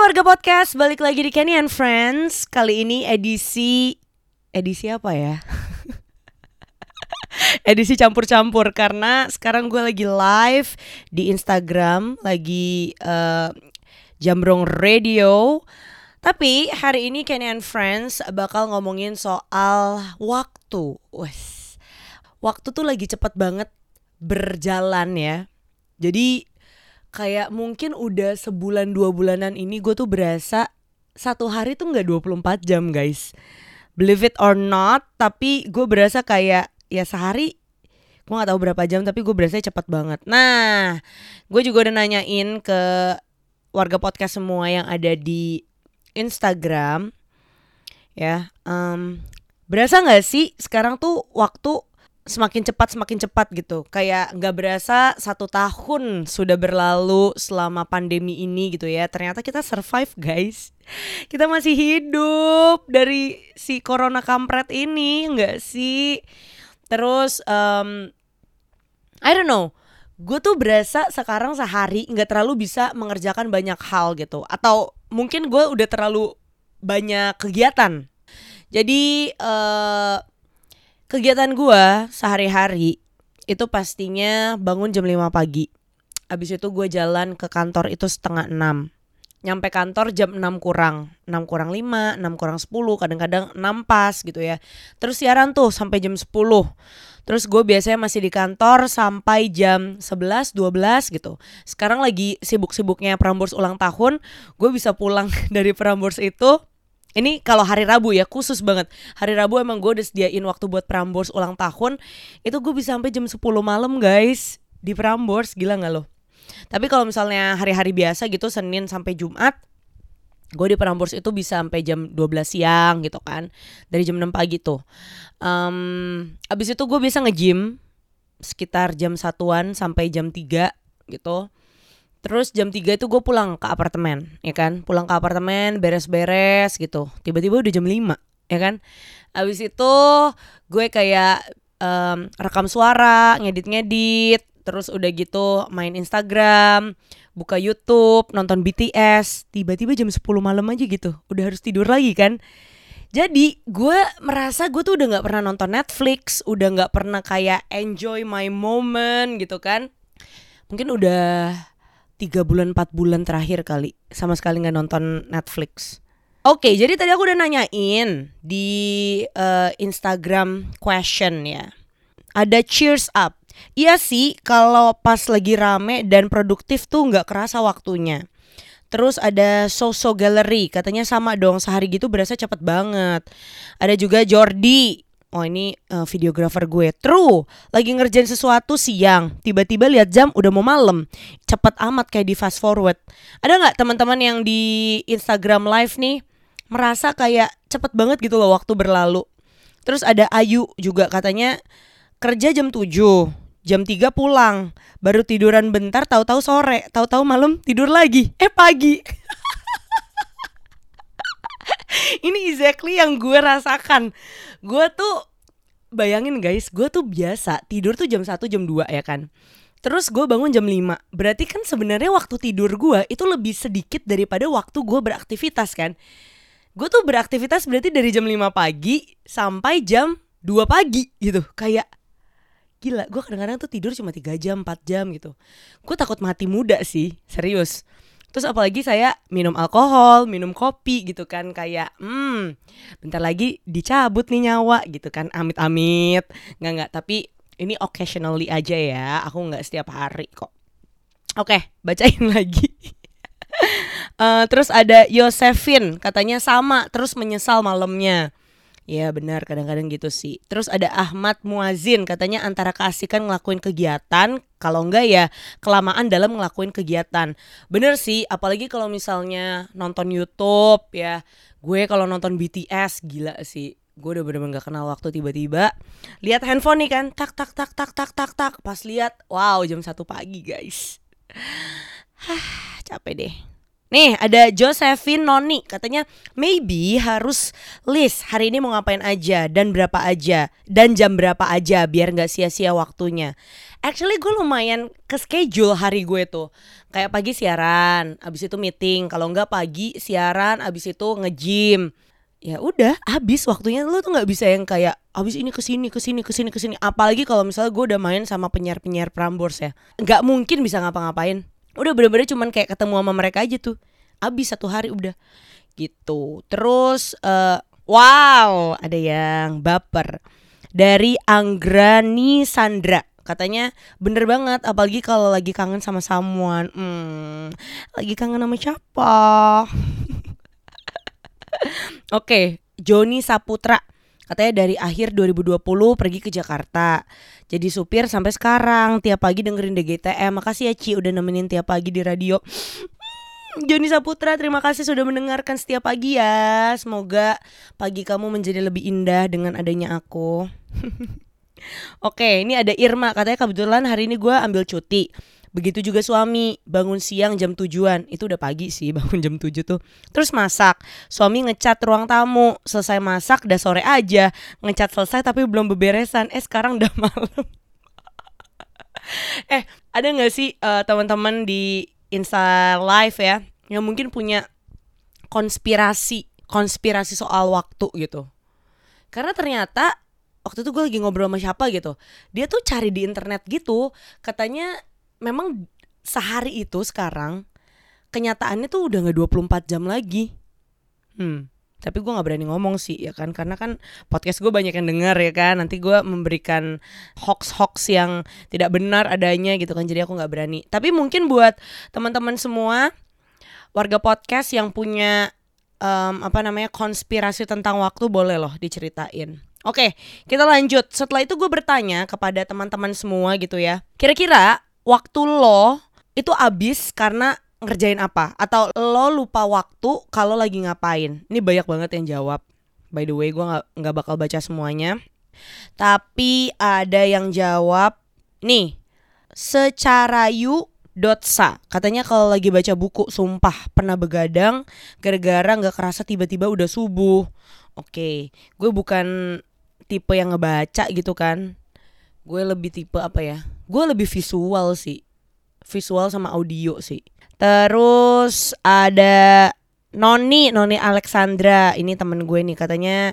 warga podcast, balik lagi di Kenny and Friends. Kali ini edisi edisi apa ya? edisi campur-campur karena sekarang gue lagi live di Instagram, lagi uh, Jambrong Radio. Tapi hari ini Kenny and Friends bakal ngomongin soal waktu. Wes. Waktu tuh lagi cepet banget berjalan ya. Jadi kayak mungkin udah sebulan dua bulanan ini gue tuh berasa satu hari tuh nggak 24 jam guys. Believe it or not tapi gue berasa kayak ya sehari gue nggak tahu berapa jam tapi gue berasa cepet banget. Nah gue juga udah nanyain ke warga podcast semua yang ada di Instagram ya um, berasa nggak sih sekarang tuh waktu semakin cepat semakin cepat gitu. Kayak nggak berasa satu tahun sudah berlalu selama pandemi ini gitu ya. Ternyata kita survive guys. Kita masih hidup dari si corona kampret ini nggak sih? Terus um, I don't know. Gue tuh berasa sekarang sehari nggak terlalu bisa mengerjakan banyak hal gitu. Atau mungkin gue udah terlalu banyak kegiatan. Jadi uh, Kegiatan gue sehari-hari itu pastinya bangun jam 5 pagi. Abis itu gue jalan ke kantor itu setengah 6. Nyampe kantor jam 6 kurang. 6 kurang 5, 6 kurang 10, kadang-kadang 6 pas gitu ya. Terus siaran tuh sampai jam 10. Terus gue biasanya masih di kantor sampai jam 11, 12 gitu. Sekarang lagi sibuk-sibuknya Prambors ulang tahun. Gue bisa pulang dari Prambors itu ini kalau hari Rabu ya khusus banget. Hari Rabu emang gue udah sediain waktu buat Prambors ulang tahun. Itu gue bisa sampai jam 10 malam guys di Prambors. Gila nggak lo? Tapi kalau misalnya hari-hari biasa gitu Senin sampai Jumat gue di Prambors itu bisa sampai jam 12 siang gitu kan. Dari jam 6 pagi tuh. Um, abis itu gue bisa nge-gym sekitar jam satuan sampai jam 3 gitu Terus jam 3 itu gue pulang ke apartemen, ya kan? Pulang ke apartemen, beres-beres gitu. Tiba-tiba udah jam 5, ya kan? Abis itu gue kayak um, rekam suara, ngedit-ngedit, terus udah gitu main Instagram, buka YouTube, nonton BTS. Tiba-tiba jam 10 malam aja gitu, udah harus tidur lagi kan? Jadi gue merasa gue tuh udah gak pernah nonton Netflix, udah gak pernah kayak enjoy my moment gitu kan? Mungkin udah tiga bulan empat bulan terakhir kali sama sekali nggak nonton Netflix. Oke, jadi tadi aku udah nanyain di uh, Instagram question ya. Ada cheers up. Iya sih, kalau pas lagi rame dan produktif tuh nggak kerasa waktunya. Terus ada Soso Gallery, katanya sama dong sehari gitu berasa cepet banget. Ada juga Jordi, oh ini uh, videografer gue. True. Lagi ngerjain sesuatu siang. Tiba-tiba lihat jam udah mau malam. Cepet amat kayak di fast forward. Ada nggak teman-teman yang di Instagram live nih merasa kayak cepet banget gitu loh waktu berlalu? Terus ada Ayu juga katanya kerja jam 7 jam 3 pulang. Baru tiduran bentar tahu-tahu sore tahu-tahu malam tidur lagi. Eh pagi. Ini exactly yang gue rasakan gue tuh bayangin guys gue tuh biasa tidur tuh jam 1 jam 2 ya kan? Terus gue bangun jam 5 Berarti kan sebenarnya waktu tidur gue itu lebih sedikit daripada waktu gue beraktivitas kan? Gue tuh beraktivitas berarti dari jam 5 pagi sampai jam 2 pagi gitu. Kayak gila gue kadang-kadang tuh tidur cuma 3 jam 4 jam gitu. Gue takut mati muda sih serius Terus apalagi saya minum alkohol, minum kopi gitu kan kayak hmm bentar lagi dicabut nih nyawa gitu kan amit-amit nggak nggak tapi ini occasionally aja ya aku nggak setiap hari kok. Oke bacain lagi. uh, terus ada Yosefin katanya sama terus menyesal malamnya. Ya benar kadang-kadang gitu sih. Terus ada Ahmad Muazin katanya antara keasikan ngelakuin kegiatan kalau enggak ya kelamaan dalam ngelakuin kegiatan. Bener sih apalagi kalau misalnya nonton YouTube ya. Gue kalau nonton BTS gila sih. Gue udah bener-bener gak kenal waktu tiba-tiba lihat handphone nih kan tak tak tak tak tak tak tak pas lihat wow jam satu pagi guys. Hah capek deh. Nih ada Josephine Noni katanya maybe harus list hari ini mau ngapain aja dan berapa aja dan jam berapa aja biar nggak sia-sia waktunya. Actually gue lumayan ke schedule hari gue tuh kayak pagi siaran, abis itu meeting, kalau nggak pagi siaran, abis itu nge-gym. Ya udah, habis waktunya lu tuh nggak bisa yang kayak abis ini ke sini ke sini ke sini ke sini. Apalagi kalau misalnya gue udah main sama penyiar-penyiar Prambors ya, nggak mungkin bisa ngapa-ngapain udah bener-bener cuman kayak ketemu sama mereka aja tuh. Abis satu hari udah. Gitu. Terus uh, wow ada yang baper. Dari Anggrani Sandra. Katanya bener banget apalagi kalau lagi kangen sama someone. Hmm, lagi kangen sama siapa? Oke okay, Joni Saputra Katanya dari akhir 2020 pergi ke Jakarta. Jadi supir sampai sekarang tiap pagi dengerin DGTM. Makasih ya Ci udah nemenin tiap pagi di radio. Hmm, Joni Saputra, terima kasih sudah mendengarkan setiap pagi ya. Semoga pagi kamu menjadi lebih indah dengan adanya aku. Oke, ini ada Irma. Katanya kebetulan hari ini gue ambil cuti. Begitu juga suami bangun siang jam tujuan. Itu udah pagi sih bangun jam tujuh tuh. Terus masak. Suami ngecat ruang tamu. Selesai masak udah sore aja. Ngecat selesai tapi belum beberesan. Eh sekarang udah malam. Eh ada gak sih uh, teman-teman di Insta Live ya Yang mungkin punya konspirasi Konspirasi soal waktu gitu? Karena ternyata waktu itu gue lagi ngobrol sama siapa gitu dia tuh cari di internet gitu. Katanya memang sehari itu sekarang kenyataannya tuh udah nggak 24 jam lagi. Hmm. Tapi gue nggak berani ngomong sih ya kan karena kan podcast gue banyak yang denger ya kan nanti gue memberikan hoax-hoax yang tidak benar adanya gitu kan jadi aku nggak berani. Tapi mungkin buat teman-teman semua warga podcast yang punya um, apa namanya konspirasi tentang waktu boleh loh diceritain. Oke, kita lanjut. Setelah itu gue bertanya kepada teman-teman semua gitu ya. Kira-kira waktu lo itu abis karena ngerjain apa? Atau lo lupa waktu kalau lagi ngapain? Ini banyak banget yang jawab. By the way gue nggak bakal baca semuanya. Tapi ada yang jawab nih secara yu dotsa katanya kalau lagi baca buku sumpah pernah begadang gara-gara nggak kerasa tiba-tiba udah subuh. Oke gue bukan tipe yang ngebaca gitu kan gue lebih tipe apa ya? Gue lebih visual sih. Visual sama audio sih. Terus ada Noni Noni Alexandra. Ini temen gue nih katanya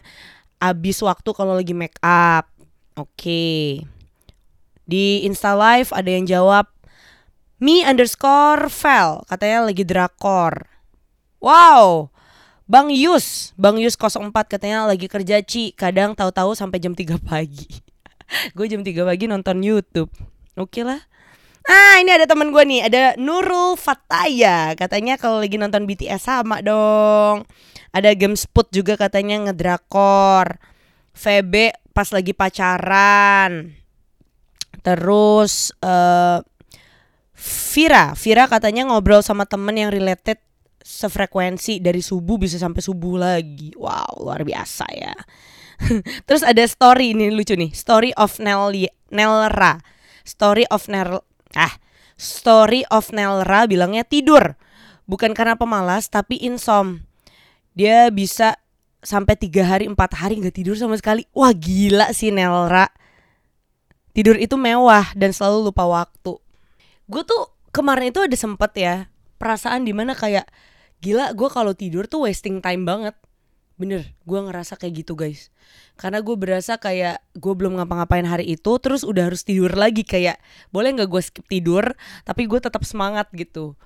abis waktu kalau lagi make up. Oke. Okay. di Insta Live ada yang jawab me underscore fell katanya lagi drakor. Wow. Bang Yus, Bang Yus 04 katanya lagi kerja Ci, kadang tahu-tahu sampai jam 3 pagi. gue jam 3 pagi nonton YouTube. Oke okay lah. Ah ini ada temen gue nih, ada Nurul Fataya. Katanya kalau lagi nonton BTS sama dong. Ada Gamespot juga katanya ngedrakor. VB pas lagi pacaran. Terus uh, Vira. Vira katanya ngobrol sama temen yang related sefrekuensi dari subuh bisa sampai subuh lagi. Wow luar biasa ya Terus ada story ini lucu nih, story of Nel Nelra. Story of Nel ah, story of Nelra bilangnya tidur. Bukan karena pemalas tapi insom. Dia bisa sampai tiga hari empat hari nggak tidur sama sekali. Wah gila sih Nelra. Tidur itu mewah dan selalu lupa waktu. Gue tuh kemarin itu ada sempet ya perasaan di mana kayak gila gue kalau tidur tuh wasting time banget Bener, gue ngerasa kayak gitu guys. Karena gue berasa kayak gue belum ngapa-ngapain hari itu Terus udah harus tidur lagi. Kayak Boleh gak gue skip tidur Tapi gue tetap semangat gitu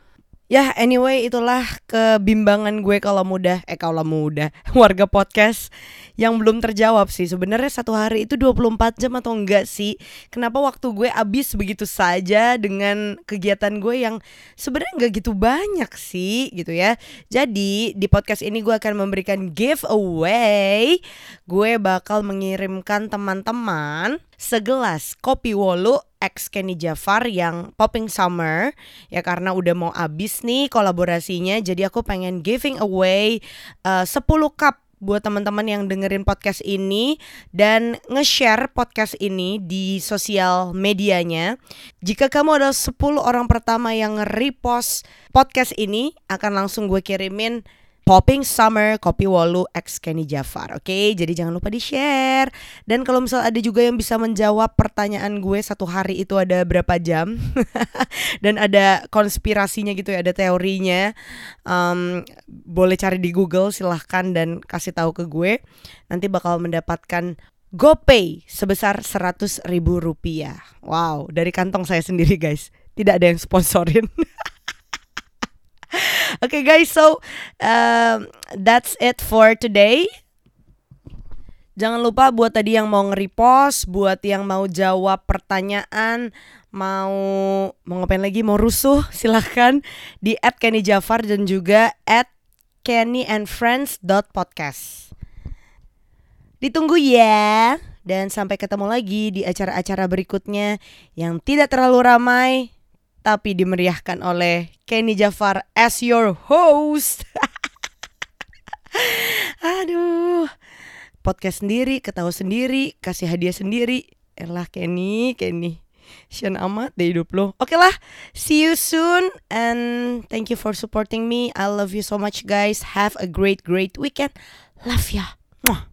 Ya anyway itulah kebimbangan gue kalau muda Eh kalau muda Warga podcast yang belum terjawab sih. Sebenarnya satu hari itu 24 jam atau enggak sih? Kenapa waktu gue habis begitu saja Dengan kegiatan gue yang sebenarnya enggak gitu banyak sih gitu ya. Jadi di podcast ini gue akan memberikan giveaway. Gue bakal mengirimkan teman-teman segelas kopi wolu X Kenny Jafar yang Popping Summer ya karena udah mau abis nih kolaborasinya jadi aku pengen giving away uh, 10 cup buat teman-teman yang dengerin podcast ini dan nge-share podcast ini di sosial medianya. Jika kamu adalah 10 orang pertama yang repost podcast ini, akan langsung gue kirimin Popping Summer Kopi Wolu X Kenny Jafar Oke? Okay? jadi jangan lupa di share Dan kalau misal ada juga yang bisa menjawab pertanyaan gue Satu hari itu ada berapa jam? Dan ada konspirasinya gitu ya Ada teorinya. Um, Boleh cari di Google silahkan Dan kasih tahu ke gue. Nanti bakal mendapatkan GoPay sebesar 100 ribu rupiah. Wow dari kantong saya sendiri guys. Tidak ada yang sponsorin okay, guys, so um, that's it for today. Jangan lupa buat tadi yang mau nge-repost, buat yang mau jawab pertanyaan, mau mau ngapain lagi, mau rusuh, silahkan di at Kenny Jafar dan juga at kennyandfriends.podcast. Ditunggu ya, dan sampai ketemu lagi di acara-acara berikutnya yang tidak terlalu ramai, tapi dimeriahkan oleh Kenny Jafar as your host. Aduh. Podcast sendiri, ketawa sendiri, kasih hadiah sendiri. Elah Kenny, Kenny. Sian amat deh hidup lo. Oke lah, see you soon and thank you for supporting me. I love you so much guys. Have a great great weekend. Love ya. Mwah.